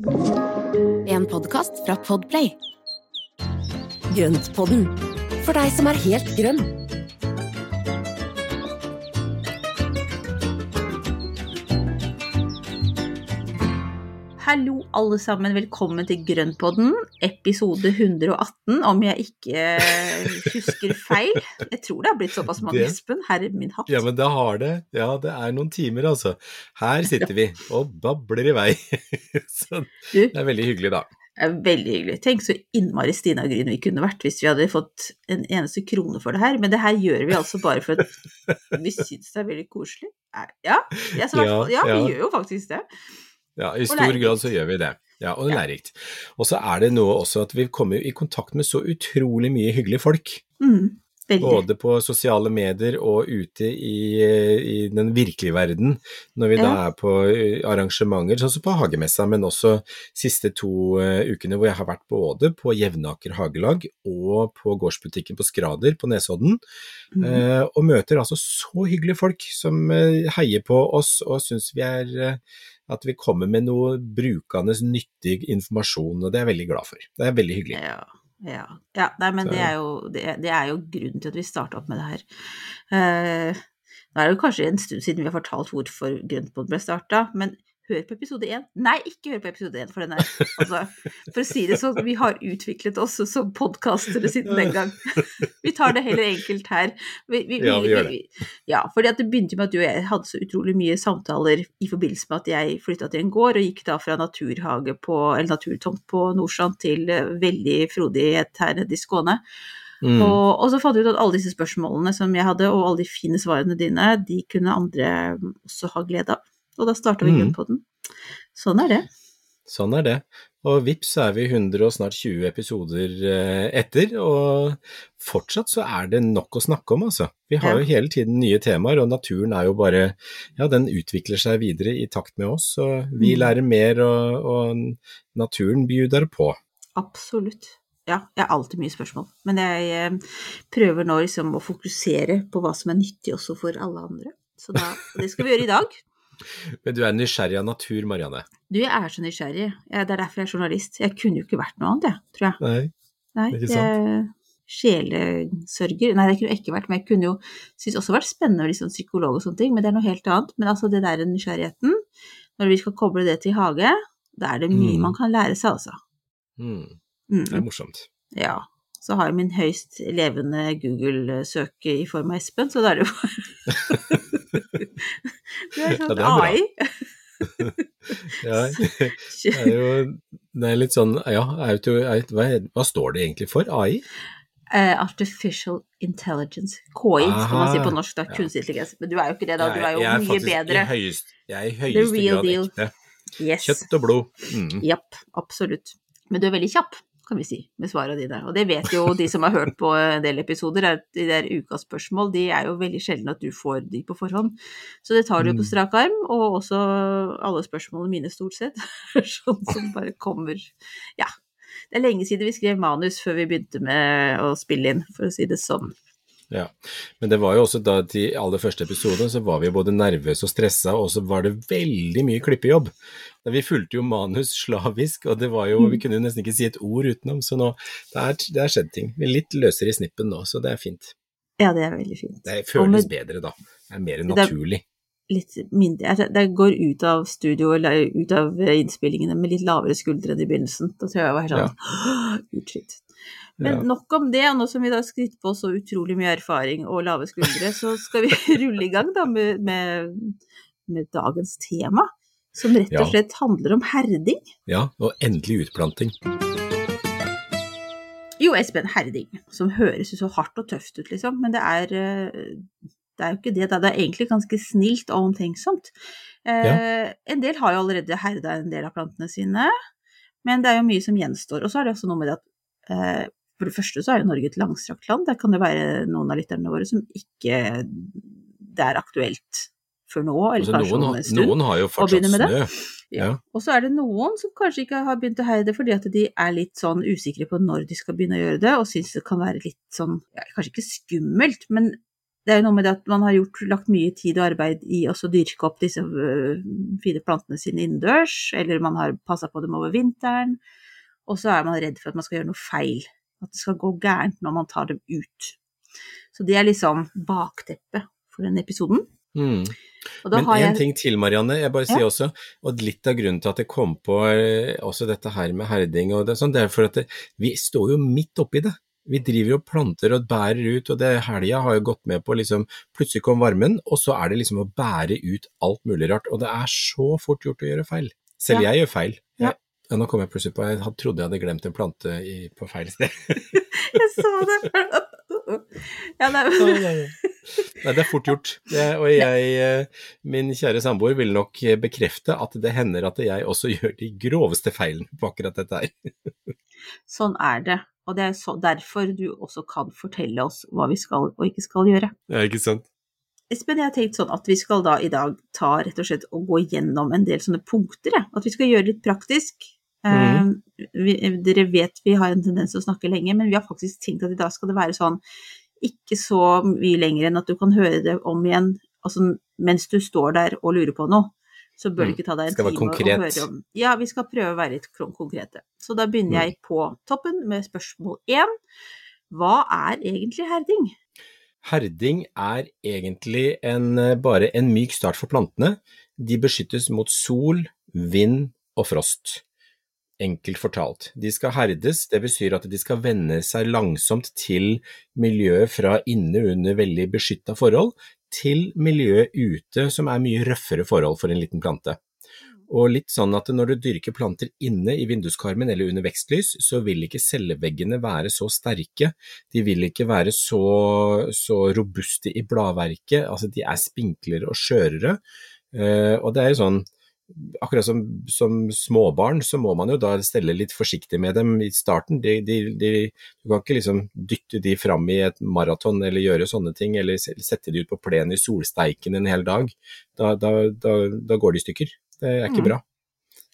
En podkast fra Podplay. Grøntpodden, for deg som er helt grønn. Hallo alle sammen, velkommen til Grønnpodden, episode 118, om jeg ikke husker feil. Jeg tror det har blitt såpass mange, Espen. Herre min hatt. Ja, men det har det. Ja, det er noen timer, altså. Her sitter vi og babler i vei. Så det er veldig hyggelig, da. det er veldig hyggelig. Tenk så innmari Stina Gryn vi kunne vært hvis vi hadde fått en eneste krone for det her, men det her gjør vi altså bare for at vi syns det er veldig koselig. Ja, ja, Ja, ja, vi gjør jo faktisk det. Ja, I stor grad så gjør vi det. Ja, og Ja. lærerikt. Og så er det noe også at vi kommer i kontakt med så utrolig mye hyggelige folk. Mm, veldig. Både på sosiale medier og ute i, i den virkelige verden. Når vi da er på eh, arrangementer, sånn som på Hagemessa, men også siste to eh, ukene hvor jeg har vært både på Jevnaker hagelag og på gårdsbutikken på Skrader på Nesodden. Mm. Eh, og møter altså så hyggelige folk som eh, heier på oss og syns vi er at vi kommer med noe brukende, nyttig informasjon, og det er jeg veldig glad for. Det er veldig hyggelig. Ja, ja. ja nei, men det er, jo, det, er- det er jo grunnen til at vi starta opp med det her. Uh, nå er det jo kanskje en stund siden vi har fortalt hvorfor Grøntbånd ble starta, men hør på episode én. Nei, ikke hør på episode én, for den er altså, For å si det sånn, vi har utviklet oss som podkastere siden den gang. Vi tar det heller enkelt her. Vi, vi, Ja, vi gjør det. Ja, fordi det begynte med at du og jeg hadde så utrolig mye samtaler i forbindelse med at jeg flytta til en gård, og gikk da fra naturhage på, eller naturtomt på Nordstrand til eh, veldig frodighet her nede i Skåne. Mm. Og, og så fant vi ut at alle disse spørsmålene som jeg hadde, og alle de fine svarene dine, de kunne andre også ha glede av. Og da starter vi Mm. Sånn er det. Sånn er det. Og vips så er vi 100 og snart 20 episoder eh, etter, og fortsatt så er det nok å snakke om, altså. Vi har Ja. jo hele tiden nye temaer, og naturen er jo bare Ja, den utvikler seg videre i takt med oss, og vi Mm. lærer mer, og, og naturen bjuder på. Absolutt. Ja, jeg har alltid mye spørsmål. Men jeg eh, prøver nå liksom å fokusere på hva som er nyttig også for alle andre. Så da, det skal vi gjøre i dag. Men du er nysgjerrig av natur, Marianne? Du, jeg er så nysgjerrig. Jeg, det er derfor jeg er journalist. Jeg kunne jo ikke vært noe annet, jeg, tror jeg. Nei? Nei, Ikke sant. sjelesørger Nei, det kunne jeg ikke vært, men jeg kunne jo synes også vært spennende med litt sånn psykolog og sånne ting, men det er noe helt annet. Men altså det der nysgjerrigheten, når vi skal koble det til hage, da er det mye Mm. man kan lære seg, altså. Mm, Mm. det er morsomt. Ja. Så har jeg min høyst levende Google-søke i form av Espen, så da er det jo Du er sånn ja. AI. Ja, det er jo det er litt sånn Ja, hva, hva står det egentlig for? AI? Eh, Artificial Intelligence. KI, skal man si på norsk, da. Kunstig intelligens. Men du er jo ikke det, da. Du er jo mye bedre. I høyest, jeg er i høyeste grad deal. ekte. Yes. Kjøtt og blod. Mm. Japp, absolutt. Men du er veldig kjapp, kan vi si, med svarene dine. Og det vet jo de som har hørt på en del episoder, at de der ukas spørsmål, de er jo veldig sjelden at du får de på forhånd. Så det tar du på Mm. strak arm, og også alle spørsmålene mine stort sett. sånn som bare kommer Ja. Det er lenge siden vi skrev manus før vi begynte med å spille inn, for å si det sånn. Ja. Men det var jo også da de aller første episodene, så var vi både nervøse og stressa, og så var det veldig mye klippejobb. Vi fulgte jo manus slavisk, og det var jo, Mm. vi kunne jo nesten ikke si et ord utenom, så nå det er, det er skjedd ting. Vi er litt løsere i snippen nå, så det er fint. Ja, det er veldig fint. Det føles med- bedre da. Det er mer er- naturlig. litt mindre altså, Det går ut av studio eller ut av innspillingene med litt lavere skuldre enn i begynnelsen. Da tror jeg jeg var helt sånn utslitt. Men nok om det, og nå som vi da har skritt på så utrolig mye erfaring og lave skuldre, så skal vi rulle i gang da med, med, med dagens tema, som rett og slett handler om herding. Ja, og endelig utplanting. Jo, Espen, herding, som høres jo så hardt og tøft ut, liksom, men det er, eh, det er jo ikke det. Det er egentlig ganske snilt og omtenksomt. Eh, En del har jo allerede herda en del av plantene sine, men det er jo mye som gjenstår. Og så er det også noe med det at eh, for det første så er jo Norge et langstrakt land. Der kan det være noen av lytterne våre som ikke det er aktuelt for nå, eller Altså, kanskje noen, om en stund. noen har jo fortsatt snø. Ja. Ja. Og så er det noen som kanskje ikke har begynt å heide fordi at de er litt sånn usikre på når de skal begynne å gjøre det, og syns det kan være litt sånn, ja, kanskje ikke skummelt, men det er jo noe med det at man har gjort, lagt mye tid og arbeid i å dyrke opp disse øh, fine plantene sine innendørs, eller man har passa på dem over vinteren, og så er man redd for at man skal gjøre noe feil. At det skal gå gærent når man tar dem ut. Så det er liksom bakteppet for den episoden. Mm. Men en jeg... ting til, Marianne. Jeg bare sier ja. også, og litt av grunnen til at jeg kom på eh, også dette her med herding og det, sånn, det er for at det, vi står jo midt oppi det. Vi driver og planter og bærer ut, og det helga har jo gått med på liksom Plutselig kom varmen, og så er det liksom å bære ut alt mulig rart. Og det er så fort gjort å gjøre feil. Selv ja. jeg gjør feil. Jeg, ja, nå kom jeg plutselig på Jeg trodde jeg hadde glemt en plante i, på feil sted. jeg så det. Ja, det er... Nei, det er fort gjort. Og jeg, eh, min kjære samboer, vil nok bekrefte at det hender at jeg også gjør de groveste feilene på akkurat dette her. Sånn er det. Og det er så, derfor du også kan fortelle oss hva vi skal og ikke skal gjøre. Ja, ikke sant. Espen, jeg har tenkt sånn at vi skal da i dag ta rett og slett og gå gjennom en del sånne punkter, ja. At vi skal gjøre litt praktisk. Mm. Uh, vi, dere vet vi har en tendens til å snakke lenge, men vi har faktisk tenkt at i dag skal det være sånn ikke så mye lenger enn at du kan høre det om igjen altså, mens du står der og lurer på noe så bør det mm. ikke ta deg en time å høre om Ja, vi skal prøve å være litt konkrete. Så da begynner mm. jeg på toppen med spørsmål én. Hva er egentlig herding? Herding er egentlig en, eh, bare en myk start for plantene. De beskyttes mot sol, vind og frost. Enkelt fortalt. De skal herdes, det betyr at de skal venne seg langsomt til miljøet fra inne under veldig beskytta forhold til miljøet ute som er mye røffere forhold for en liten plante. Og litt sånn at når du dyrker planter inne i vinduskarmen eller under vekstlys, så vil ikke celleveggene være så sterke, de vil ikke være så, så robuste i bladverket, altså de er spinklere og skjørere. Uh, og det er jo sånn akkurat som, som, småbarn, så må man jo da stelle litt forsiktig med dem i starten. De, de, de, du kan ikke liksom dytte de fram i et maraton eller gjøre sånne ting, eller sette de ut på plenen i solsteiken en hel dag. Da, da, da, da går de i stykker. Det er ikke mm. bra.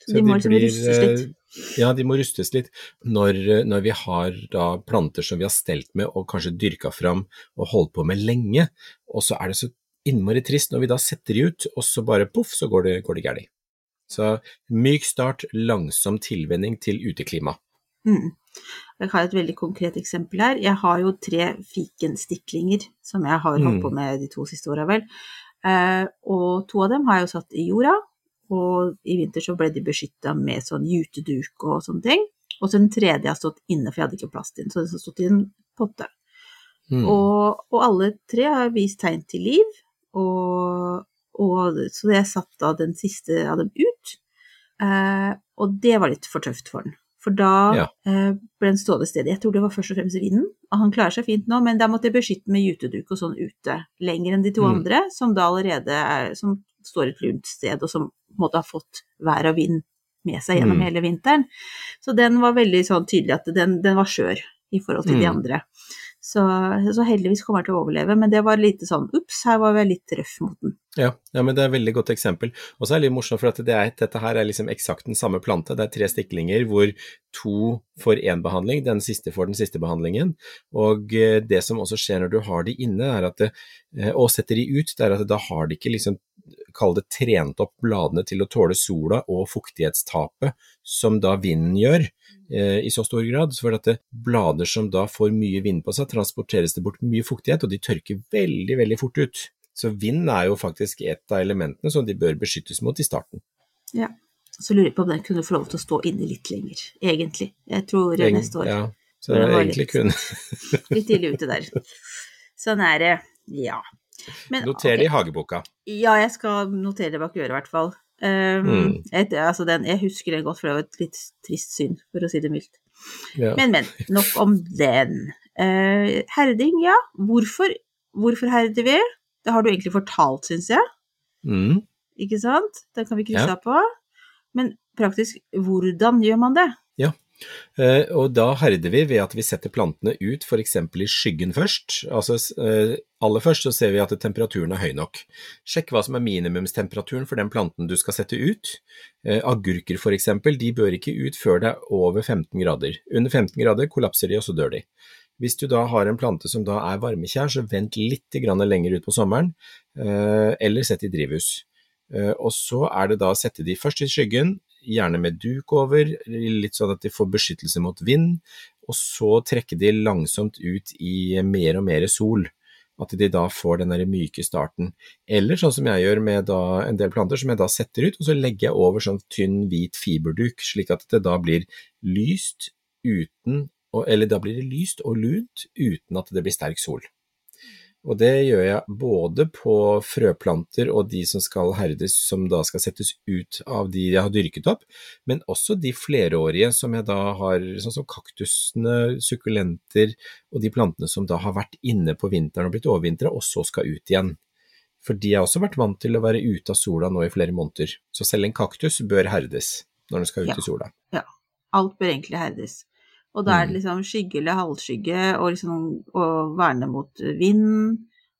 Så de må liksom rustes litt? Eh, ja, de må rustes litt. Når, når, vi har da planter som vi har stelt med og kanskje dyrka fram og holdt på med lenge, og så er det så innmari trist når vi da setter de ut, og så bare poff, så går det, går det galt. Så myk start, langsom tilvenning til uteklima. Mm. Jeg har et veldig konkret eksempel her. Jeg har jo tre fikenstiklinger som jeg har holdt på mm. med de to siste åra, vel. Eh, og to av dem har jeg jo satt i jorda, og i vinter så ble de beskytta med sånn juteduk og sånne ting. Og så den tredje har stått inne, for jeg hadde ikke plass til den, så den har stått i en potte. Mm. Og, og, alle tre har vist tegn til liv, og, og, så jeg satte da den siste av dem ut, eh, og det var litt for tøft for den. For da ja. eh, ble den stående stedet. Jeg tror det var først og fremst vinden. Og han klarer seg fint nå, men da måtte jeg beskytte med juteduk og sånn ute. Lenger enn de to mm. andre, som da allerede er, som står et lunt sted, og som måtte ha fått vær og vind med seg gjennom mm. hele vinteren. Så den var veldig sånn tydelig at den, den var skjør i forhold til mm. de andre. Så, så, heldigvis kommer han til å overleve, men det var lite sånn ups, her var vi litt røff mot den. Ja, ja, men det er et veldig godt eksempel. Og så er det litt morsomt, for det er, dette her er liksom eksakt den samme plante. Det er tre stiklinger hvor to får én behandling, den siste får den siste behandlingen. Og eh, det som også skjer når du har de inne, er at det, eh, og setter de ut, det er at da har de ikke liksom kall det trent opp bladene til å tåle sola og fuktighetstapet som da vinden gjør eh, i så stor grad. For at blader som da får mye vind på seg, transporteres det bort mye fuktighet, og de tørker veldig, veldig fort ut. Så vind er jo faktisk et av elementene som de bør beskyttes mot i starten. Ja, så lurer jeg på om den kunne få lov til å stå inne litt lenger, egentlig. Jeg tror Egen, neste år. Ja, så det er egentlig litt, kunne. litt tidlig ute der. Sånn er det, ja. Men, Noter okay. det i hageboka. Ja, jeg skal notere det bak øret i hvert fall. Um, mm. et, altså den, jeg husker den godt, for det var et litt trist syn, for å si det mildt. Ja. Men, men. Nok om den. Uh, herding, ja. Hvorfor, hvorfor herder vi? Det har du egentlig fortalt, syns jeg. Mm. Ikke sant? Den kan vi krysse av ja. på. Men praktisk, hvordan gjør man det? Eh, og da herder vi ved at vi setter plantene ut f.eks. i skyggen først. Altså eh, aller først så ser vi at temperaturen er høy nok. Sjekk hva som er minimumstemperaturen for den planten du skal sette ut. Eh, agurker f.eks. de bør ikke ut før det er over 15 grader. Under 15 grader kollapser de, og så dør de. Hvis du da har en plante som da er varmekjær, så vent litt lenger ut på sommeren, eller sett i drivhus. Og så er det da å sette de først i skyggen, gjerne med duk over, litt sånn at de får beskyttelse mot vind, og så trekke de langsomt ut i mer og mer sol. At de da får den der myke starten. Eller sånn som jeg gjør med en del planter, som jeg da setter ut, og så legger jeg over sånn tynn, hvit fiberduk, slik at det da blir lyst uten Eller da blir det lyst og lunt uten at det blir sterk sol. Og det gjør jeg både på frøplanter og de som skal herdes, som da skal settes ut av de jeg har dyrket opp, men også de flerårige som jeg da har, sånn som kaktusene, sukkulenter og de plantene som da har vært inne på vinteren og blitt overvintra, og så skal ut igjen. For de har også vært vant til å være ute av sola nå i flere måneder, så selv en kaktus bør herdes når den skal ut ja. i sola. Ja, alt bør egentlig herdes. Og da er det mm. liksom skygge eller halvskygge, og liksom og verne mot vind,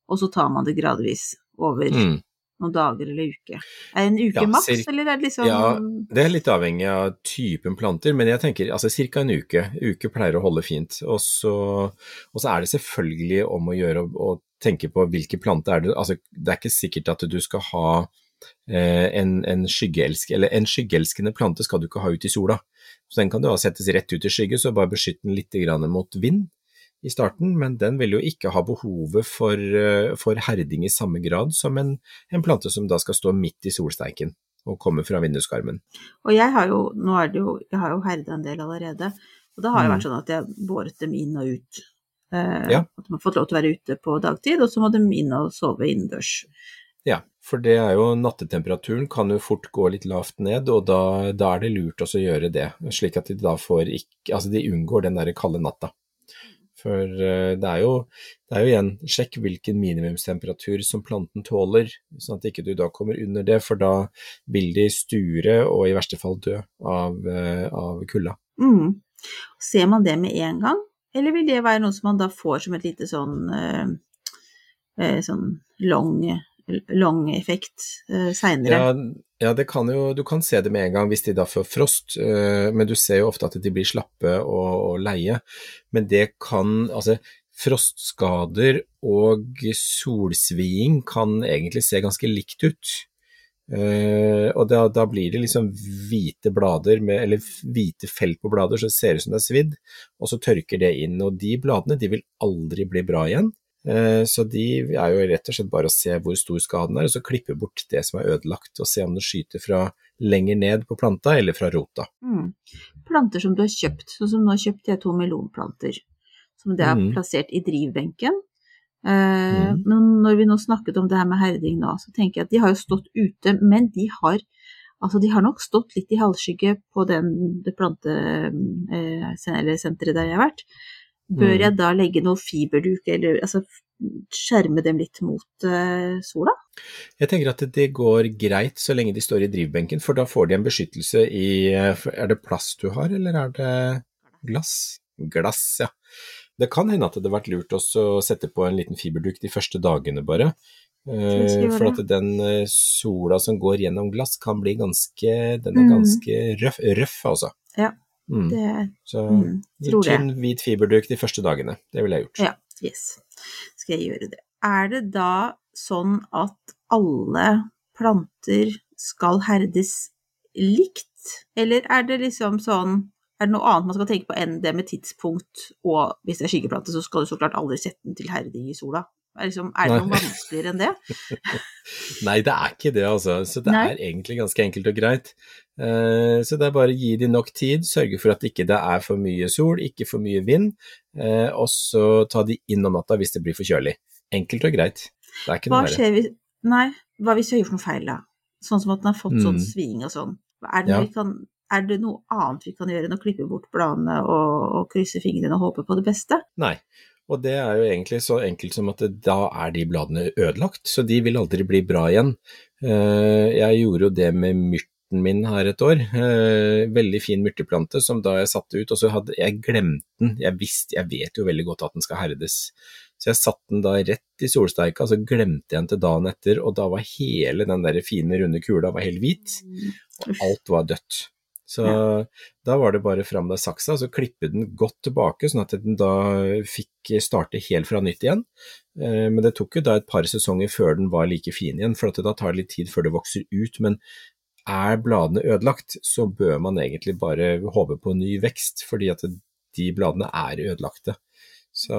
og så tar man det gradvis over mm. noen dager eller uke. Er det en uke ja, maks, eller er det liksom Ja, det er litt avhengig av typen planter, men jeg tenker altså ca. en uke. Uke pleier å holde fint. Og så, og så er det selvfølgelig om å gjøre å, tenke på hvilke planter er det Altså, det er ikke sikkert at du skal ha eh, en, en, skyggeelsk, eller en skyggeelskende plante skal du ikke ha ut i sola. Så den kan jo ha settes rett ut i skygge, så bare beskytt den litt mot vind i starten, men den vil jo ikke ha behovet for, eh, for herding i samme grad som en, en, plante som da skal stå midt i solsteiken og komme fra vinduskarmen. Og jeg har jo, nå er det jo, jeg har jo herda en del allerede, og da har det mm. vært sånn at jeg har båret dem inn og ut. Eh, ja. At de har fått lov til å være ute på dagtid, og så må de inn og sove innendørs. Ja, for det er jo nattetemperaturen kan jo fort gå litt lavt ned, og da, da er det lurt også å gjøre det, slik at de da får ikke Altså de unngår den der kalde natta. For eh, det er, jo, det er jo igjen sjekk hvilken minimumstemperatur som planten tåler, sånn at ikke du da kommer under det, for da vil de sture og i verste fall dø av, eh, av kulda. Mm. Ser man det med en gang, eller vil det være noe som man da får som et lite sånn, eh, sånn long long effekt uh, seinere. Ja, ja, det kan jo, du kan se det med en gang hvis de da får frost, uh, men du ser jo ofte at de blir slappe og, og leie. Men det kan, altså frostskader og solsviing kan egentlig se ganske likt ut. Uh, og da, da, blir det liksom hvite blader, med, eller hvite felt på blader, så det ser ut som det er svidd, og så tørker det inn. Og de bladene de vil aldri bli bra igjen. Eh, så de er jo rett og slett bare å se hvor stor skaden er, og så klippe bort det som er ødelagt, og se om det skyter fra lenger ned på planta eller fra rota. Mm. Planter som du har kjøpt, sånn som nå kjøpte jeg to melonplanter, som det er mm. plassert i drivbenken. Eh, mm. Men når vi nå snakket om det her med herding nå, så tenker jeg at de har jo stått ute, men de har Altså, de har nok stått litt i halvskygge på den, det plantesenteret eh, der jeg har vært, Bør mm. jeg da legge noe fiberduk, eller altså skjerme dem litt mot uh, sola? Jeg tenker at det går greit så lenge de står i drivbenken, for da får de en beskyttelse i Er det plast du har, eller er det glass? Glass, ja. Det kan hende at det hadde vært lurt også å sette på en liten fiberduk de første dagene, bare. Uh, for at den sola som går gjennom glass kan bli ganske Den er mm. ganske røff, røff altså. Ja. Mm. Det, så mm, tynn, hvit fiberduk de første dagene. Det ville jeg gjort. Ja, yes. Skal jeg gjøre det. Er det da sånn at alle planter skal herdes likt, eller er det liksom sånn er det noe annet man skal tenke på enn det med tidspunkt, og hvis det er skyggeplante, så skal du så klart aldri sette den til herding i sola? Er, liksom, er det noe vanskeligere enn det? Nei, det er ikke det, altså. Så det Nei. er egentlig ganske enkelt og greit. Uh, så det er bare å gi dem nok tid, sørge for at ikke det ikke er for mye sol, ikke for mye vind, uh, og så ta de inn om natta hvis det blir for kjølig. Enkelt og greit. Det er ikke noe verre. Hvis, nei, hva hvis vi har gjort noe feil, da? Sånn som at den har fått sånn mm. sving og sånn. Er det, ja. kan, er det, noe annet vi kan gjøre enn å klippe bort bladene og, og krysse fingrene og håpe på det beste? Nei, og det er jo egentlig så enkelt som at da er de bladene ødelagt, så de vil aldri bli bra igjen. Eh, jeg gjorde jo det med myrten min her et år. Eh, veldig fin myrteplante som da jeg satte ut, og så hadde jeg glemt den. Jeg visste, jeg vet jo veldig godt at den skal herdes. Så jeg satte den da rett i solsteika, så glemte jeg den til dagen etter, og da var hele den der fine, runde kula helt hvit, og alt var dødt. Så da var det bare fram med saksa, og så klippe den godt tilbake, sånn at den da fikk starte helt fra nytt igjen. Eh, men det tok jo da et par sesonger før den var like fin igjen, for da tar det litt tid før det vokser ut. Men er bladene ødelagt, så bør man egentlig bare håpe på ny vekst, fordi at de bladene er ødelagte. Så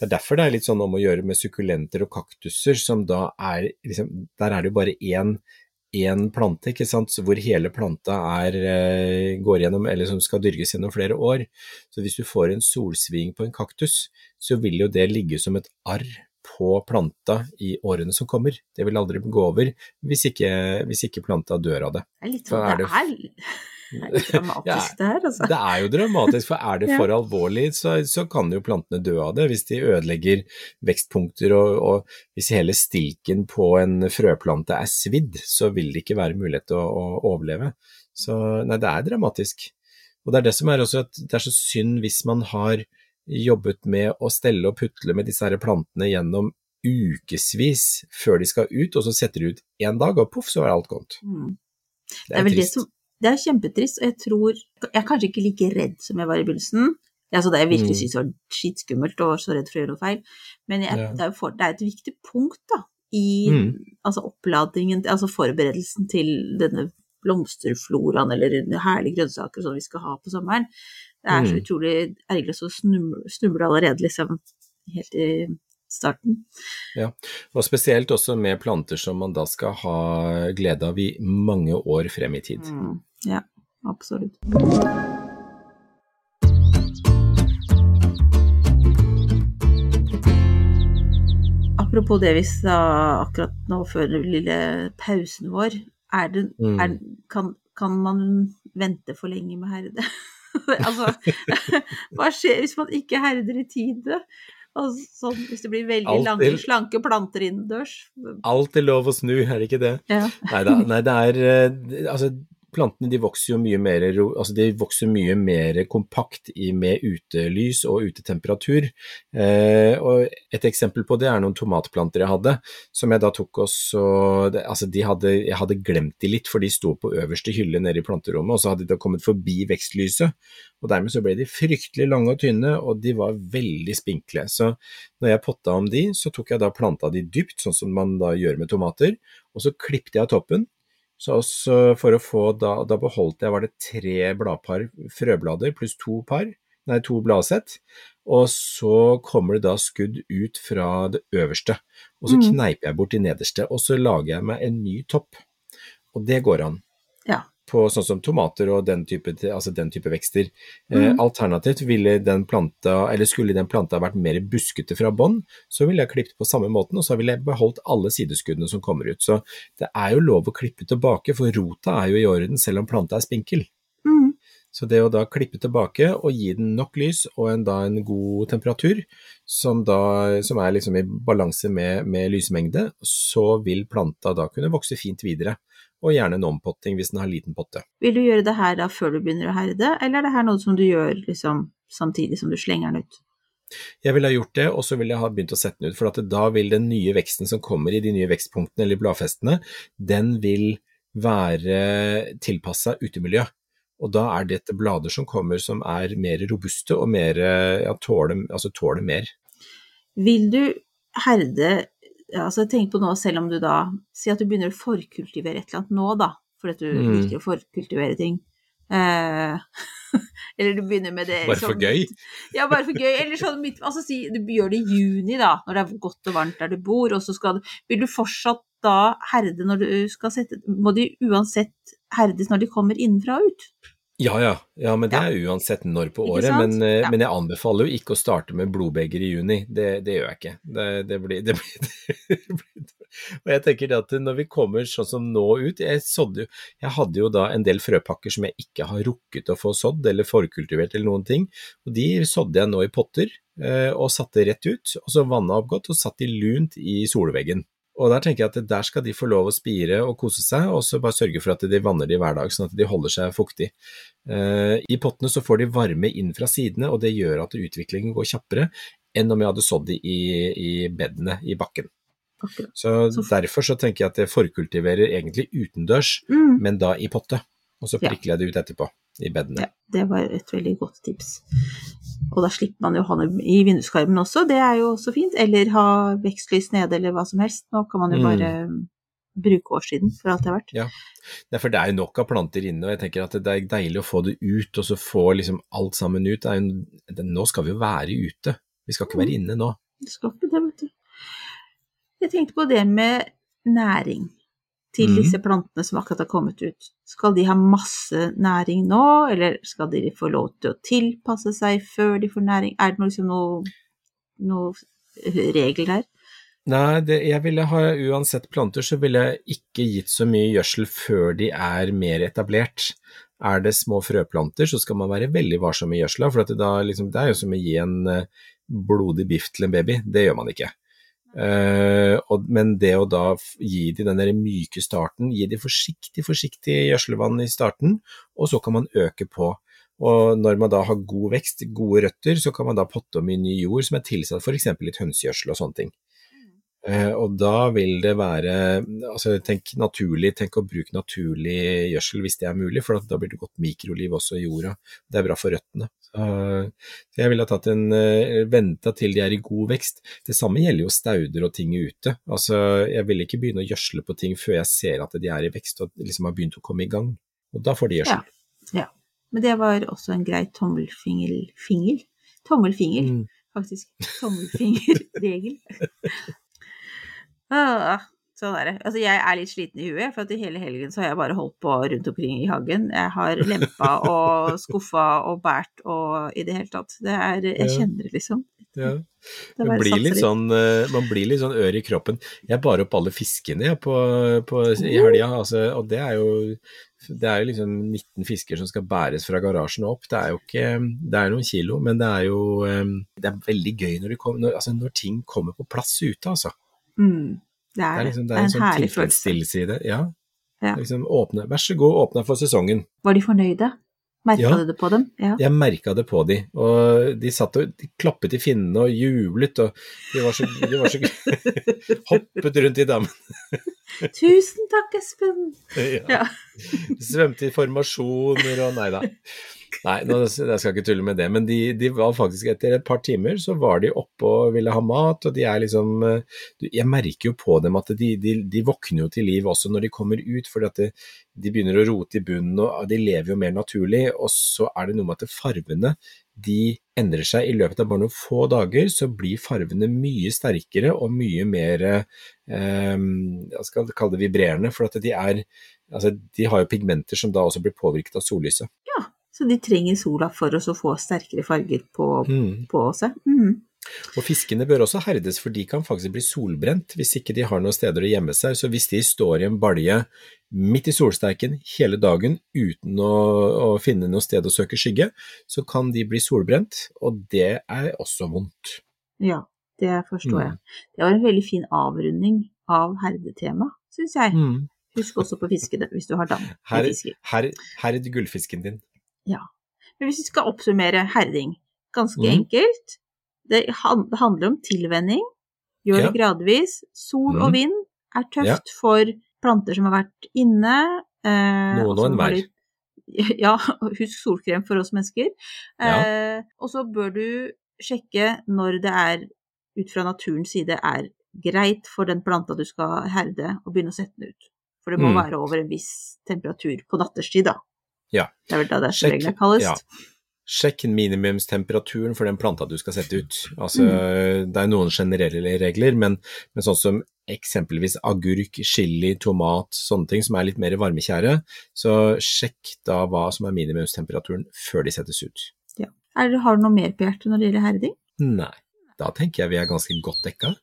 Det er derfor det er litt sånn om å gjøre med sukkulenter og kaktuser, som da er liksom, Der er det jo bare én, én plante, ikke sant, Så hvor hele planta er, eh, går gjennom, eller som skal dyrkes gjennom flere år. Så hvis du får en solsving på en kaktus, så vil jo det ligge som et arr på planta i årene som kommer. Det vil aldri gå over hvis ikke, hvis ikke planta dør av det. Det er litt sånn, det er, det er dramatisk det her, altså. Det er jo dramatisk, for er det for alvorlig, så, så, kan jo plantene dø av det. Hvis de ødelegger vekstpunkter og, og, hvis hele stilken på en frøplante er svidd, så vil det ikke være mulighet til å, å, overleve. Så nei, det er dramatisk. Og det er det som er også at det er så synd hvis man har jobbet med å stelle og putle med disse her plantene gjennom ukevis før de skal ut, og så setter de ut én dag, og poff, så er alt gått. Mm. Det er, det er vel trist. det som det er kjempetrist, og jeg tror Jeg er kanskje ikke like redd som jeg var i begynnelsen. Altså, det jeg virkelig mm. syntes var skitskummelt og var så redd for å gjøre noe feil. Men jeg, ja. det, er for, det, er et viktig punkt da, i mm. altså oppladningen, altså forberedelsen til denne blomsterfloraen eller herlige grønnsaker som vi skal ha på sommeren. Det er så mm. utrolig ergerlig å snuble allerede, liksom, helt i starten. Ja, og spesielt også med planter som man da skal ha glede av i mange år frem i tid. Mm, ja, absolutt. Apropos det vi sa akkurat nå før den lille pausen vår, er det, mm. er, kan, kan man vente for lenge med herde? altså, hva skjer hvis man ikke herder i tide? Sånn, hvis det blir veldig alt lange, er, slanke planter innendørs. Alt er lov å snu, er det ikke det? Ja. Neida, nei, det er eh, Altså, plantene de vokser jo mye mer, altså de vokser mye mer kompakt i, med utelys og utetemperatur. Eh, og et eksempel på det er noen tomatplanter jeg hadde, som jeg da tok også altså hadde, Jeg hadde glemt de litt, for de sto på øverste hylle nede i planterommet, og så hadde de da kommet forbi vekstlyset. og Dermed så ble de fryktelig lange og tynne, og de var veldig spinkle. Så når jeg potta om de, så tok jeg da planta de dypt, sånn som man da gjør med tomater, og så klippte jeg av toppen så også for å få, da, da beholdt jeg var det tre bladpar frøblader pluss to par, nei to bladsett, og så kommer det da skudd ut fra det øverste, og så mm. kneiper jeg bort de nederste, og så lager jeg meg en ny topp, og det går an. Ja på sånn som tomater og den type, altså den type vekster. Eh, mm. alternativt ville den planta, eller skulle den planta vært mer buskete fra bånn, så ville jeg klippet på samme måten, og så ville jeg beholdt alle sideskuddene som kommer ut. Så det er jo lov å klippe tilbake, for rota er jo i orden selv om planta er spinkel. Mm. Så det å da klippe tilbake og gi den nok lys og en, da en god temperatur, som, da, som er liksom i balanse med, med lysmengde, så vil planta da kunne vokse fint videre og gjerne en ompotting hvis den har liten potte. Vil du gjøre det her da før du begynner å herde, eller er det her noe som du gjør liksom samtidig som du slenger den ut? Jeg ville ha gjort det, og så ville jeg ha begynt å sette den ut, for da vil den nye veksten som kommer i de nye vekstpunktene eller bladfestene, den vil være tilpassa utemiljø. Og da er dette blader som kommer som er mer robuste og mer, ja, tåler, altså tåler mer. Vil du herde altså Tenk på nå, selv om du da Si at du begynner å forkultivere et eller annet nå, da, fordi du mm. liker å forkultivere ting. Eh, eller du begynner med det Bare for sånn, gøy? Ja, bare for gøy. Eller sånn midt Altså si du gjør det i juni, da, når det er godt og varmt der du bor, og så skal du Vil du fortsatt da herde når du skal sette Må de uansett herdes når de kommer innenfra og ut? Ja, ja, ja, men det er uansett når på året. Men, eh, ja. men, jeg anbefaler jo ikke å starte med blodbeger i juni. Det, det gjør jeg ikke. Det, det blir, det blir, Og jeg tenker at når vi kommer sånn som nå ut jeg, sådde, jeg hadde jo da en del frøpakker som jeg ikke har rukket å få sådd eller forkultivert eller noen ting. og De sådde jeg nå i potter eh, og satte rett ut. og Så vanna opp godt og satt de lunt i solveggen. Og der tenker jeg at der skal de få lov å spire og kose seg, og så bare sørge for at de vanner de hver dag, sånn at de holder seg fuktig. Uh, I pottene så får de varme inn fra sidene, og det gjør at utviklingen går kjappere enn om jeg hadde sådd de i, i bedene i bakken. Okay. Så, så derfor så tenker jeg at jeg forkultiverer egentlig utendørs, mm. men da i potte. Og så prikler jeg det ut etterpå, i bedene. Ja, det var et veldig godt tips. Og da slipper man jo å ha det i vinduskarmen også, det er jo også fint. Eller ha vekstlys nede, eller hva som helst. Nå kan man jo Mm. bare bruke årssiden for alt det er verdt. Ja. Nei, for det er jo nok av planter inne, og jeg tenker at det er deilig å få det ut, og så få liksom alt sammen ut. Det jo, nå skal vi jo være ute, vi skal ikke være inne nå. Vi skal ikke det, vet du. Jeg tenkte på det med næring til Mhm. disse plantene som akkurat har kommet ut. Skal de ha masse næring nå, eller skal de få lov til å tilpasse seg før de får næring? Er det liksom noe, noe regel der? Nei, det, jeg ville ha, uansett planter, så ville jeg ikke gitt så mye gjødsel før de er mer etablert. Er det små frøplanter, så skal man være veldig varsom med gjødsla, for det, da, liksom, det er jo som å gi en eh, blodig biff til en baby. Det gjør man ikke. Eh, men det å da gi de den der myke starten, gi de forsiktig, forsiktig gjødselvann i starten, og så kan man øke på. Og når man da har god vekst, gode røtter, så kan man da potte om i ny jord som er tilsatt f.eks. litt hønsegjødsel og sånne ting. Eh, og da vil det være altså tenk naturlig, tenk å bruke naturlig gjødsel hvis det er mulig, for da blir det godt mikroliv også i jorda. Det er bra for røttene. Så, så jeg ville ha tatt en uh, venta til de er i god vekst. Det samme gjelder jo stauder og ting ute. Altså, jeg vil ikke begynne å gjødsle på ting før jeg ser at de er i vekst og liksom har begynt å komme i gang. Og da får de gjødsel. Ja. Men det var også en grei tommelfinger-fingel. Tommelfinger, Mm. faktisk. Tommelfingerregel. ah, sånn er det. Altså, jeg er litt sliten i huet, for at i hele helgen så har jeg bare holdt på rundt omkring i hagen. Jeg har lempa og skuffa og båret og i det hele tatt. Det er Jeg kjenner det, liksom. Ja. Man blir, litt sånn, eh, man blir litt sånn ør i kroppen. Jeg bar opp alle fiskene jeg, på, på, i helga, altså, og det er jo det er jo liksom 19 fisker som skal bæres fra garasjen og opp. Det er jo ikke Det er noen kilo, men det er jo eh, Det er veldig gøy når, kommer, når, altså, når ting kommer på plass ute, altså. Mm, det Det er, er, liksom, det er er en en sånn herlig følelse. i det. Ja. Ja. Liksom åpne, vær så god, åpne for sesongen. Var de fornøyde? Merka Ja. du det på dem? Ja. Jeg merka det på de, og de satt og de klappet i finnene og jublet, og de var så, de var så Hoppet rundt i dammen. Tusen takk, Espen! Ja. Ja. Svømte i formasjoner og nei da. Nei, nå, jeg skal ikke tulle med det, men de, de var faktisk etter et par timer så var de oppe og ville ha mat, og de er liksom eh, Jeg merker jo på dem at de, de, de våkner jo til liv også når de kommer ut, fordi at de, begynner å rote i bunnen, og de lever jo mer naturlig. Og så er det noe med at fargene de endrer seg i løpet av bare noen få dager, så blir fargene mye sterkere og mye mer eh, jeg skal kalle det vibrerende, for at de er altså, de har jo pigmenter som da også blir påvirket av sollyset. Så de trenger sola for å få sterkere farger på, Mm. på seg. Mm. Og fiskene bør også herdes, for de kan faktisk bli solbrent hvis ikke de har noen steder å gjemme seg. Så hvis de står i en balje midt i solsterken hele dagen uten å, å finne noe sted å søke skygge, så kan de bli solbrent, og det er også vondt. Ja, det forstår Mm. jeg. Det var en veldig fin avrunding av herdetema, syns jeg. Mm. Husk også på fiskene, hvis du har dam Her, her, herd gullfisken din. Men hvis vi skal oppsummere herding, ganske mm. enkelt. Det, handler om tilvenning. Gjør Ja. det gradvis. Sol og Mhm. vind er tøft for planter som har vært inne. Eh, Noen og og enhver. Ja, husk solkrem for oss mennesker. Ja. Eh, og så bør du sjekke når det er, ut fra naturens side, er greit for den planta du skal herde, å begynne å sette den ut. For det må Mm. være over en viss temperatur på natterstid, da. Ja. Det er vel da det er som regel er kaldest. ja. Sjekk minimumstemperaturen for den planta du skal sette ut. Altså, Mm. Det er noen generelle regler, men, men sånn som eksempelvis agurk, chili, tomat, sånne ting som er litt mer varmekjære, så sjekk da hva som er minimumstemperaturen før de settes ut. Er, har du noe mer på hjertet når det gjelder herding? Nei, da tenker jeg vi er ganske godt dekka.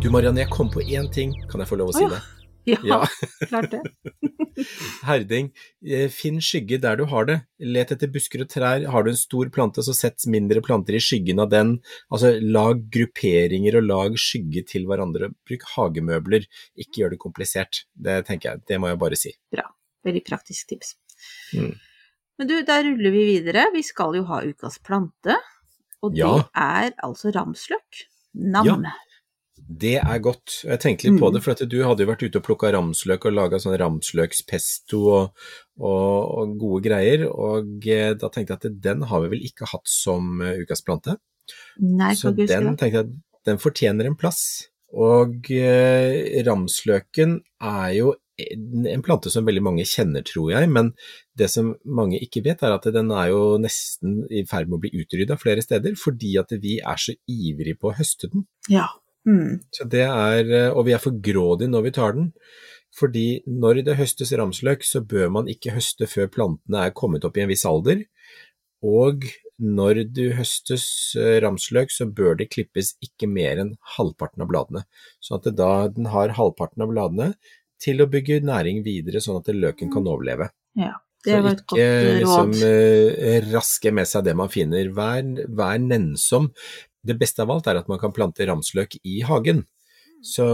Du Marianne, jeg kom på én ting, kan jeg få lov å si det? Ja, Ja. klart det. Herding, eh, finn skygge der du har det. Let etter busker og trær. Har du en stor plante, så sett mindre planter i skyggen av den. Altså, lag grupperinger og lag skygge til hverandre. Bruk hagemøbler, ikke gjør det komplisert. Det tenker jeg, det må jeg bare si. Bra. Veldig praktisk tips. Mm. Men du, da ruller vi videre. Vi skal jo ha ukas plante, og det Ja. er altså ramsløk. Nam. Det er godt. Jeg tenkte litt på Mm. det, for at du hadde jo vært ute og plukka ramsløk og laga sånn ramsløkspesto og, og, og gode greier, og eh, da tenkte jeg at den har vi vel ikke hatt som eh, ukas plante. Nei, Så den tenkte jeg den fortjener en plass. Og eh, ramsløken er jo en en plante som veldig mange kjenner, tror jeg, men det som mange ikke vet er at den er jo nesten i ferd med å bli utrydda flere steder, fordi at vi er så ivrige på å høste den. Ja. Mm. Så det er, eh, og vi er for grådige når vi tar den. Fordi når det høstes ramsløk, så bør man ikke høste før plantene er kommet opp i en viss alder. Og når du høstes eh, ramsløk, så bør det klippes ikke mer enn halvparten av bladene. Sånn at det da den har halvparten av bladene til å bygge næring videre, sånn at løken kan overleve. ja. Det var et Så godt ikke eh, liksom råd. eh, raske med seg det man finner. Vær, vær nennsom. Det beste av alt er at man kan plante ramsløk i hagen. Så,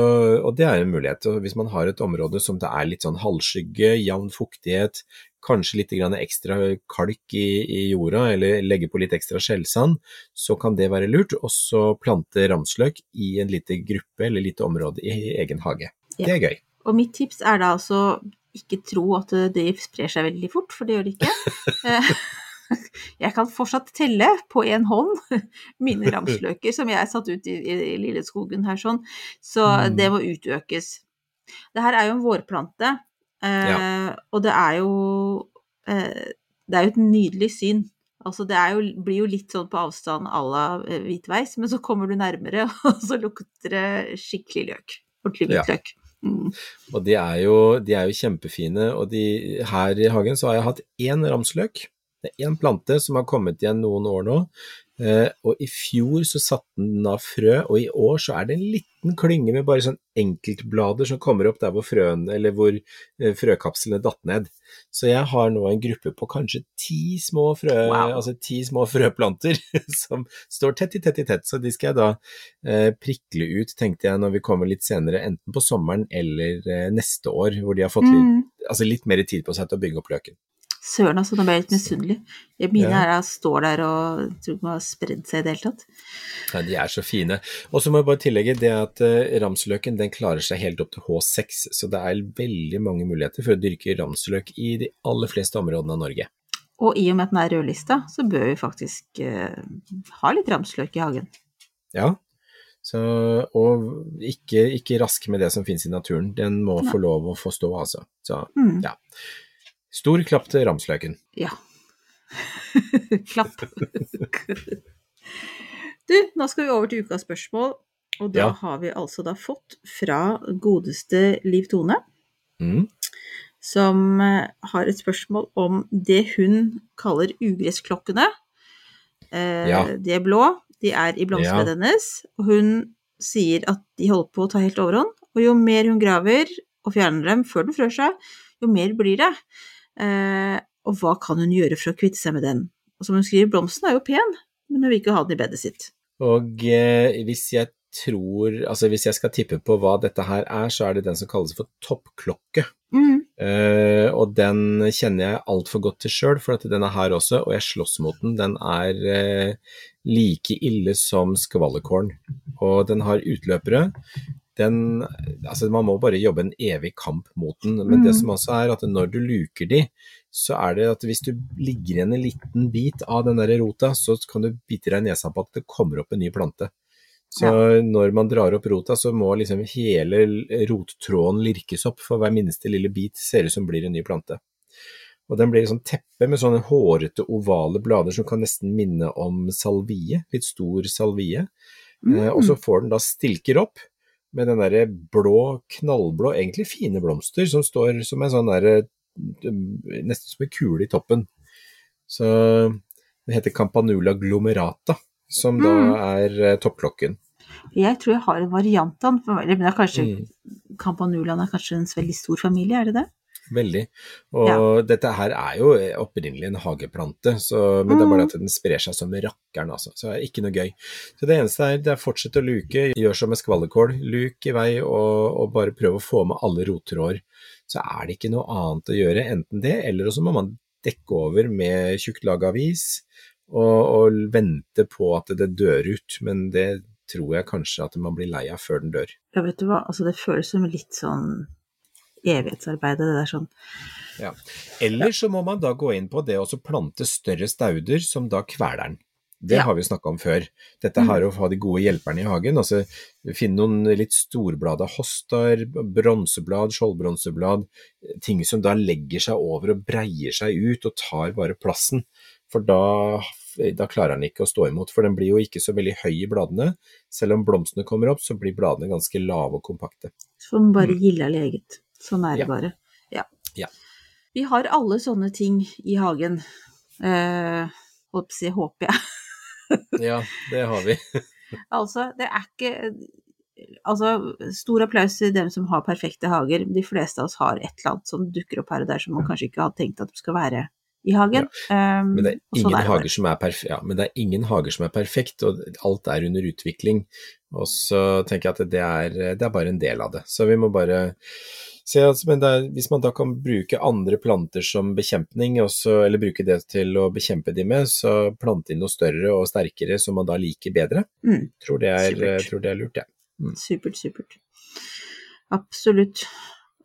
og det er en mulighet. Og hvis man har et område som det er litt sånn halvskygge, jevn fuktighet, kanskje litt grann ekstra kalk i, i jorda, eller legge på litt ekstra skjellsand, så kan det være lurt. Og så plante ramsløk i en liten gruppe eller lite område i egen hage. Ja. Det er gøy. Og mitt tips er da altså ikke tro at det sprer seg veldig fort, for det gjør det ikke. Jeg kan fortsatt telle på én hånd mine ramsløker som jeg satt ut i, i, i lille skogen her sånn, så Mm. det må utøkes. Det her er jo en vårplante, eh, og det er jo eh, Det er jo et nydelig syn. Altså det jo, blir jo litt sånn på avstand à la eh, hvitveis, men så kommer du nærmere, og så lukter det skikkelig løk. Ordentlig Ja. Mm. Og de er, jo, de er jo kjempefine, og de, her i hagen så har jeg hatt én ramsløk. Det er én plante som har kommet igjen noen år nå, eh, og i fjor så satte den av frø, og i år så er det en liten klynge med bare sånn enkeltblader som kommer opp der hvor frøen, eller hvor eh, frøkapslene datt ned. Så jeg har nå en gruppe på kanskje ti små frø, Wow. altså ti små frøplanter som står tett i tett i tett, så de skal jeg da eh, prikle ut, tenkte jeg, når vi kommer litt senere, enten på sommeren eller neste år, hvor de har fått litt, Mm. altså litt mer tid på seg til å bygge opp løken. Søren, altså, nå ble jeg litt misunnelig. Mine Ja. her står der og tror ikke de har spredd seg i det hele tatt. Nei, de er så fine. Og så må jeg bare tillegge det at eh, ramsløken den klarer seg helt opp til H6, så det er veldig mange muligheter for å dyrke ramsløk i de aller fleste områdene av Norge. Og i og med at den er rødlista, så bør vi faktisk eh, ha litt ramsløk i hagen. Ja, så, og ikke, ikke rask med det som finnes i naturen. Den må Nei. få lov å få stå, altså. Så Mm. ja. Stor klapp til ramsløken. Ja. Klapp. du, nå skal vi over til ukas spørsmål, og da Ja. har vi altså da fått fra godeste Liv Tone, Mm. som eh, har et spørsmål om det hun kaller ugressklokkene. Eh, Ja. De er blå, de er i blomsterbedet hennes, og hun sier at de holder på å ta helt overhånd. Og jo mer hun graver og fjerner dem før den frør seg, jo mer blir det. Eh, og hva kan hun gjøre for å kvitte seg med den? Og som hun skriver, blomsten er jo pen, men hun vil ikke ha den i bedet sitt. Og eh, hvis jeg tror, altså hvis jeg skal tippe på hva dette her er, så er det den som kalles for toppklokke. Mm. Eh, og den kjenner jeg altfor godt til sjøl, for at den er her også, og jeg slåss mot den. Den er eh, like ille som skvallerkålen, og den har utløpere. Den, altså man må bare jobbe en evig kamp mot den, men det Mm. som også er at når du luker de, så er det at hvis du ligger igjen en liten bit av den der rota, så kan du bite deg i nesa på at det kommer opp en ny plante. Så når man drar opp rota, så må liksom hele rottråden lirkes opp, for hver minste lille bit ser ut som blir en ny plante. Og den blir liksom teppe med sånne hårete, ovale blader som kan nesten minne om salvie, litt stor salvie. Eh, og så får den da stilker opp med den derre blå, knallblå, egentlig fine blomster som står som en sånn derre nesten som en kule i toppen. Så det heter Campanula glomerata, som da Mm. er eh, toppklokken. Jeg tror jeg har en variant av den, men det er kanskje Mm. Campanulaen er kanskje en veldig stor familie, er det det? Veldig. Og dette her er jo opprinnelig en hageplante, så, men det er bare Mm. at den sprer seg som rakkeren, altså. Så det er ikke noe gøy. Så det eneste er, det er fortsett å luke, gjør som med skvallerkål. Luk i vei og, og bare prøv å få med alle rottråder. Så er det ikke noe annet å gjøre, enten det, eller så må man dekke over med tjukt lag avis og, og vente på at det dør ut. Men det, tror jeg kanskje at man blir lei av før den dør. Ja, vet du hva, altså det føles som litt sånn evighetsarbeid, det der sånn. Ja. Eller så må man da gå inn på det å plante større stauder som da kveler den. Det Ja. har vi snakka om før. Dette her å ha de gode hjelperne i hagen. altså Finne noen litt storblada hostar, bronseblad, skjoldbronseblad. Ting som da legger seg over og breier seg ut og tar bare plassen. For da, da klarer den ikke å stå imot, for den blir jo ikke så veldig høy i bladene. Selv om blomstene kommer opp, så blir bladene ganske lave og kompakte. Så man bare gilde leget. Sånn er det. Ja. bare. Ja. Ja. Vi har alle sånne ting i hagen. Eh, jeg, håper jeg. Ja, det har vi. Altså, det er ikke Altså, stor applaus til dem som har perfekte hager. De fleste av oss har et eller annet som dukker opp her og der som man kanskje ikke hadde tenkt at det skal være i hagen. Ja. Men det ingen, hager, som perf ja, men det er ingen hager som er perfekt, og alt er under utvikling. Og så tenker jeg at det er, det er bare en del av det. Så vi må bare at men det er, hvis man da kan bruke andre planter som bekjempning, også, eller bruke det til å bekjempe de med, så plante inn noe større og sterkere som man da liker bedre. Mm, Tror det er, tror det er lurt, jeg. supert, supert. Absolutt.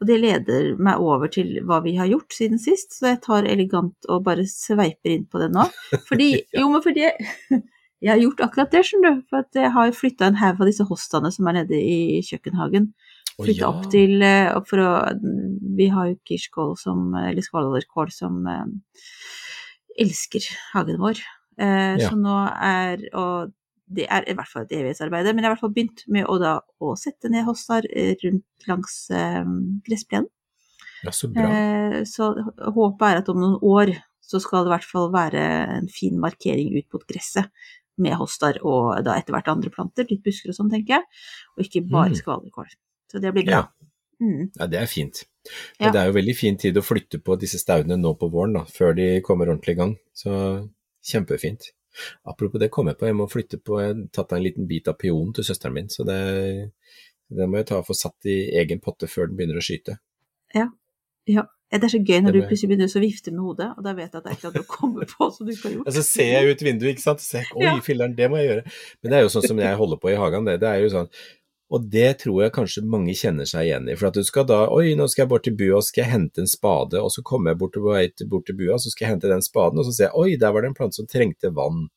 Og det leder meg over til hva vi har gjort siden sist, så jeg tar elegant og bare sveiper inn på det nå. Fordi, Ja. jo, men fordi jeg har gjort akkurat det, skjønner du. For at jeg har flytta en haug av disse hostaene som er nede i kjøkkenhagen. Flytta ja. opp til eh, opp for å Vi har jo kirskål som Eller skvallerkål som eh, elsker hagen vår. Eh, Ja. Så nå er Og det er i hvert fall et evighetsarbeid, men jeg har i hvert fall begynt med å da å sette ned hostar eh, rundt langs gressplenen. Ja, så bra. Eh, så håpet er at om noen år så skal det i hvert fall være en fin markering ut mot gresset med hostaer og da etter hvert andre planter, litt busker og sånn, tenker jeg, og ikke bare Mm. skvallerkål. Så det blir bra. Ja. Mm. Ja, det er fint. Ja. Det er jo veldig fin tid å flytte på disse staudene nå på våren, da, før de kommer ordentlig i gang. Så kjempefint. Apropos det kom jeg på, jeg må flytte på, jeg har tatt en liten bit av peonen til søsteren min, så det, det må jeg ta og få satt i egen potte før den begynner å skyte. Ja. ja. Det er så gøy når du plutselig begynner å vifte med hodet, og da vet jeg at det er ikke noe å komme på som du ikke har gjort. så ser jeg ut vinduet, ikke sant, så jeg, oi Ja. filleren, det må jeg gjøre. Men det er jo sånn som jeg holder på i hagen, det, det er jo sånn, og det tror jeg kanskje mange kjenner seg igjen i. For at du skal da Oi, nå skal jeg bort til bua og skal jeg hente en spade, og så kommer jeg bort bort til bua, så skal jeg hente den spaden, og så ser jeg oi, der var det en plante som trengte vann.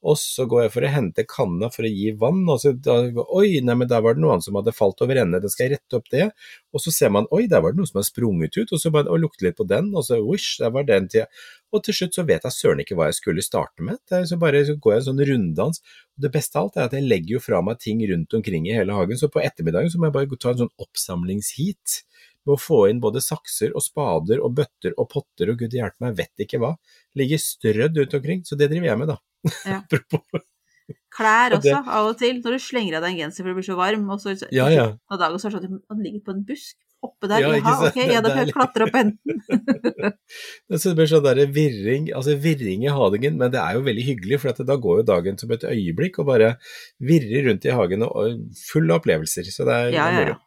Og så går jeg for å hente kanna for å gi vann, og så da, oi, nei, men der var det noe annet som hadde falt over ende, da skal jeg rette opp det. Og så ser man oi, der var det noe som har sprunget ut, og så bare og litt på den, og så wish, der var den til Og til slutt så vet jeg søren ikke hva jeg skulle starte med. Er så bare så går jeg en sånn runddans. Og det beste av alt er at jeg legger jo fra meg ting rundt omkring i hele hagen, så på ettermiddagen så må jeg bare ta en sånn oppsamlingsheat med å få inn både sakser og spader og bøtter og potter og gud hjelpe meg, vet ikke hva. Ligger strødd rundt omkring, så det driver jeg med, da. Ja. Klær Klær Og det- også, av og til, når du slenger av deg en genser for det blir så varm, og så Ja, ja. og dagen så er det sånn at den ligger på en busk oppe der. Ja, Jaha, ok, ja, da Det er jeg klatre opp. Så det blir sånn derre virring, altså virring i hagen, men det er jo veldig hyggelig, for da går jo dagen som et øyeblikk og bare virrer rundt i hagen og og full av opplevelser. Så det er, Ja, er ja, moro. ja.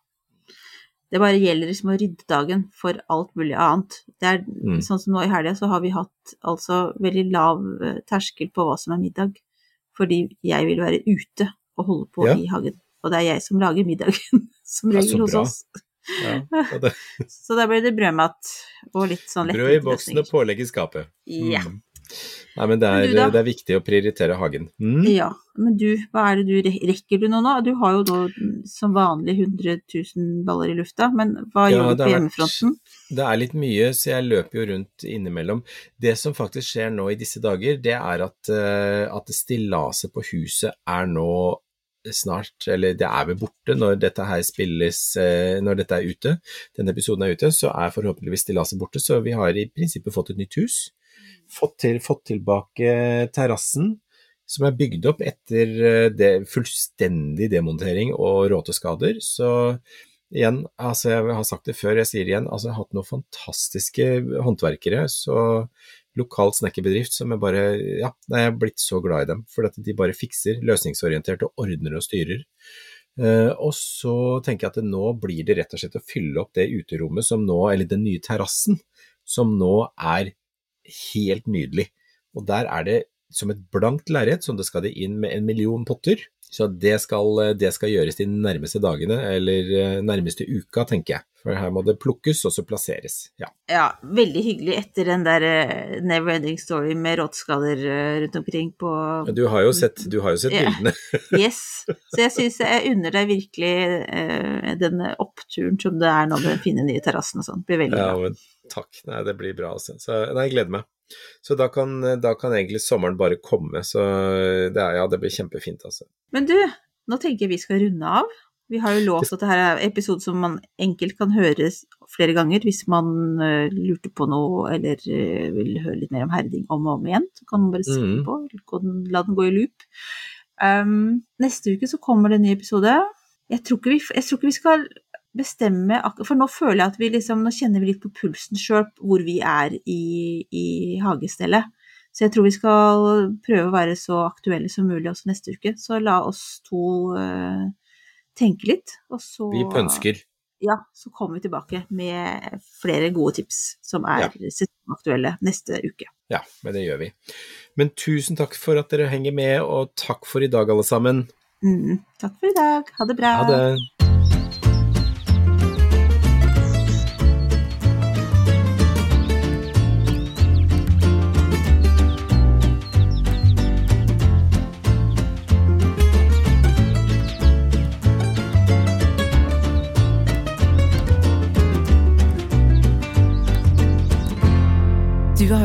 Det bare gjelder liksom å rydde dagen for alt mulig annet. Det er Mm. sånn som nå i helga, så har vi hatt altså veldig lav eh, terskel på hva som er middag. Fordi jeg vil være ute og holde på Ja. i hagen. Og det er jeg som lager middagen, som regel hos oss. Ja, det, Så da blir det brødmat og litt sånn brød i boksen og pålegg i skapet. Ja. Nei, men det Men er, du det er viktig å prioritere hagen. Mm. Ja, men du, hva er det du rekker du nå nå? Du har jo nå som vanlig 100 000 baller i lufta, men hva Ja, gjør du på hjemmefronten? Det er litt mye, så jeg løper jo rundt innimellom. Det som faktisk skjer nå i disse dager, det er at, eh, at stillaset på huset er nå snart, eller det er vel borte når dette her spilles, eh, når dette er ute. Denne episoden er ute, så er forhåpentligvis stillaset borte, så vi har i prinsippet fått et nytt hus. Fått, til, fått tilbake terrassen, som er bygd opp etter eh, det fullstendig demontering og råteskader. Så igjen, altså jeg har sagt det før, jeg sier det igjen, altså jeg har hatt noen fantastiske håndverkere, så lokal snekkerbedrift som jeg bare, ja, jeg er blitt så glad i dem, for at de bare fikser løsningsorientert og ordner og styrer. Eh, og så tenker jeg at nå blir det rett og slett å fylle opp det uterommet som nå, eller den nye terrassen, som nå er helt nydelig. Og der er det som et blankt lerret, som det skal det inn med en million potter, Så det skal, det skal gjøres de nærmeste dagene, eller eh, nærmeste uka, tenker jeg. For her må det plukkes og så plasseres. Ja. Ja, veldig hyggelig etter den der eh, Never Ending Story med råttskaller eh, rundt omkring på Du har jo sett, du har jo sett Ja. bildene. Yes. Så jeg syns jeg unner deg virkelig eh, den oppturen som det er nå med den fine nye terrassen og sånn. Blir veldig Ja, men takk. Nei, det blir bra, altså. Så, nei, jeg gleder meg. Så da kan, da kan egentlig sommeren bare komme. Så det, er, ja, det blir kjempefint, altså. Men du, nå tenker jeg vi skal runde av. Vi har jo lovt at dette er episode som man enkelt kan høre flere ganger hvis man uh, lurte på noe eller uh, vil høre litt mer om herding om og om igjen. Så kan man bare skrive mm. på, la den gå i loop. Um, neste uke så kommer det en ny episode. Jeg tror vi, jeg tror ikke vi skal bestemme For nå føler jeg at vi liksom Nå kjenner vi litt på pulsen sjøl hvor vi er i, i hagestellet. Så jeg tror vi skal prøve å være så aktuelle som mulig også neste uke. Så la oss to uh, tenke litt, og så Vi pønsker. Ja, så kommer vi tilbake med flere gode tips som er sesongaktuelle neste uke. Ja, men det gjør vi. Men tusen takk for at dere henger med, og takk for i dag, alle sammen. Mm, takk for i dag. Ha det bra. Ha det.